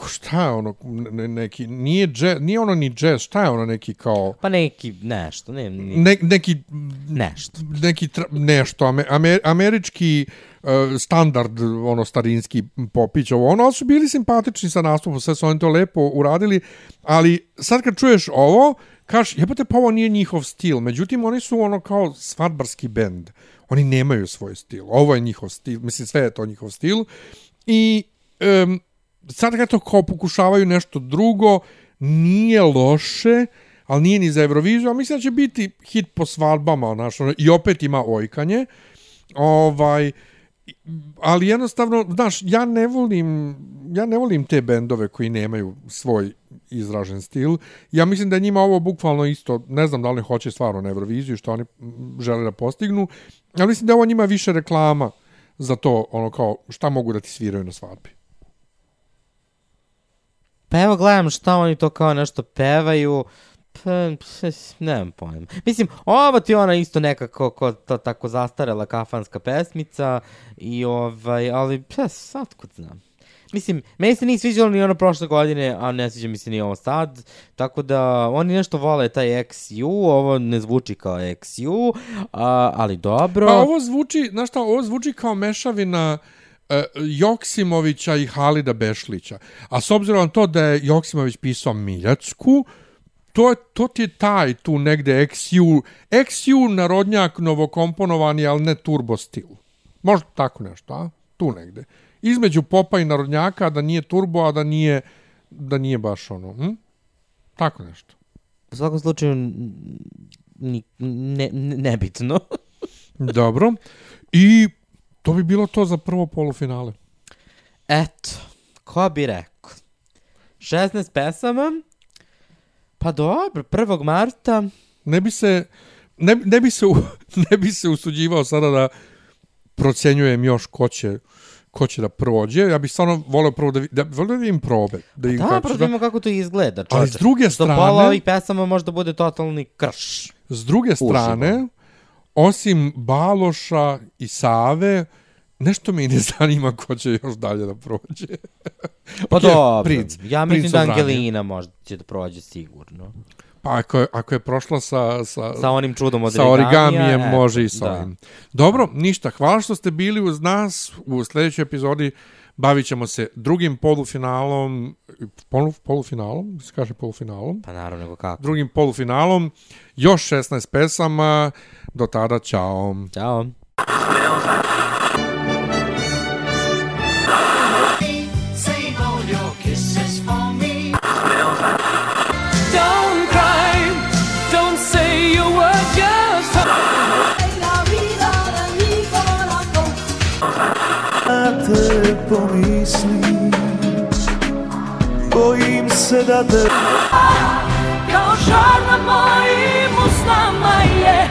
Speaker 3: šta je ono ne- neki nije džez, nije ono ni džez, šta je ono neki kao
Speaker 4: Pa neki, nešto, ne, ni,
Speaker 3: ne, neki
Speaker 4: nešto.
Speaker 3: neki tra, nešto ame, amer, američki uh, standard ono starinski popić ovo ono ali su bili simpatični sa nastupom sve su oni to lepo uradili ali sad kad čuješ ovo kaš jebote pa ovo nije njihov stil međutim oni su ono kao svadbarski bend oni nemaju svoj stil ovo je njihov stil mislim sve je to njihov stil i um, sad kad to kao pokušavaju nešto drugo nije loše ali nije ni za Euroviziju, a mislim da će biti hit po svadbama, znaš, i opet ima ojkanje. Ovaj, ali jednostavno, znaš, ja ne volim, ja ne volim te bendove koji nemaju svoj izražen stil. Ja mislim da njima ovo bukvalno isto, ne znam da li hoće stvarno na Euroviziju, što oni žele da postignu, ali mislim da ovo njima više reklama za to, ono kao, šta mogu da ti sviraju na svadbi.
Speaker 4: Pa evo gledam šta oni to kao nešto pevaju, pa, nemam pojma. Mislim, ovo ti ona isto nekako ko, to, tako zastarela kafanska pesmica, i ovaj, ali pa, sad kod znam. Mislim, meni se nije sviđalo ni ono prošle godine, a ne sviđa mi se ni ovo sad, tako da oni nešto vole taj XU, ovo ne zvuči kao XU, a, ali dobro.
Speaker 3: Pa ovo zvuči, znaš šta, ovo zvuči kao mešavina uh, Joksimovića i Halida Bešlića. A s obzirom na to da je Joksimović pisao Miljacku, to, je- to ti je taj tu negde XU, XU narodnjak novokomponovani, ali ne turbo stil. Možda tako nešto, a? Tu negde. Između popa i narodnjaka, da nije turbo, a da nije, da nije baš ono, hm? Tako nešto.
Speaker 4: U svakom slučaju, ni, ne, ne, nebitno.
Speaker 3: Dobro. I to bi bilo to za prvo polufinale.
Speaker 4: Eto, ko bi rekao? 16 pesama? Pa dobro, 1. marta.
Speaker 3: Ne bi se ne, ne bi se ne bi se usuđivao sada da procenjujem još ko će ko će da prođe. Ja bih stvarno voleo prvo da, da, voleo da vidim probe. Da, vidim
Speaker 4: Da,
Speaker 3: kako
Speaker 4: da vidimo kako to izgleda.
Speaker 3: Ali
Speaker 4: čoveče.
Speaker 3: s druge
Speaker 4: Što
Speaker 3: strane-
Speaker 4: pola ovih pesama možda bude totalni krš.
Speaker 3: S druge strane, osim Baloša i Save, nešto me i ne zanima ko će još dalje da prođe.
Speaker 4: Pa
Speaker 3: Okej,
Speaker 4: dobro,
Speaker 3: Princ,
Speaker 4: ja mislim
Speaker 3: Princ
Speaker 4: da. Angelina možda će da prođe sigurno.
Speaker 3: Pa ako je, ako je prošla sa, sa,
Speaker 4: Sa onim čudom od
Speaker 3: sa origamijem,
Speaker 4: eto,
Speaker 3: može i sa
Speaker 4: da.
Speaker 3: ovim. Dobro, ništa. Hvala što ste bili uz nas. U sljedećoj epizodi bavit ćemo se drugim polufinalom. Polu, polufinalom? Se kaže polufinalom?
Speaker 4: Pa naravno, nego kako.
Speaker 3: Drugim polufinalom. Još 16 pesama. Do tada, čao.
Speaker 4: Ćao.
Speaker 12: pomisli Bojim se da te... Kao žar
Speaker 5: na mojim usnama je.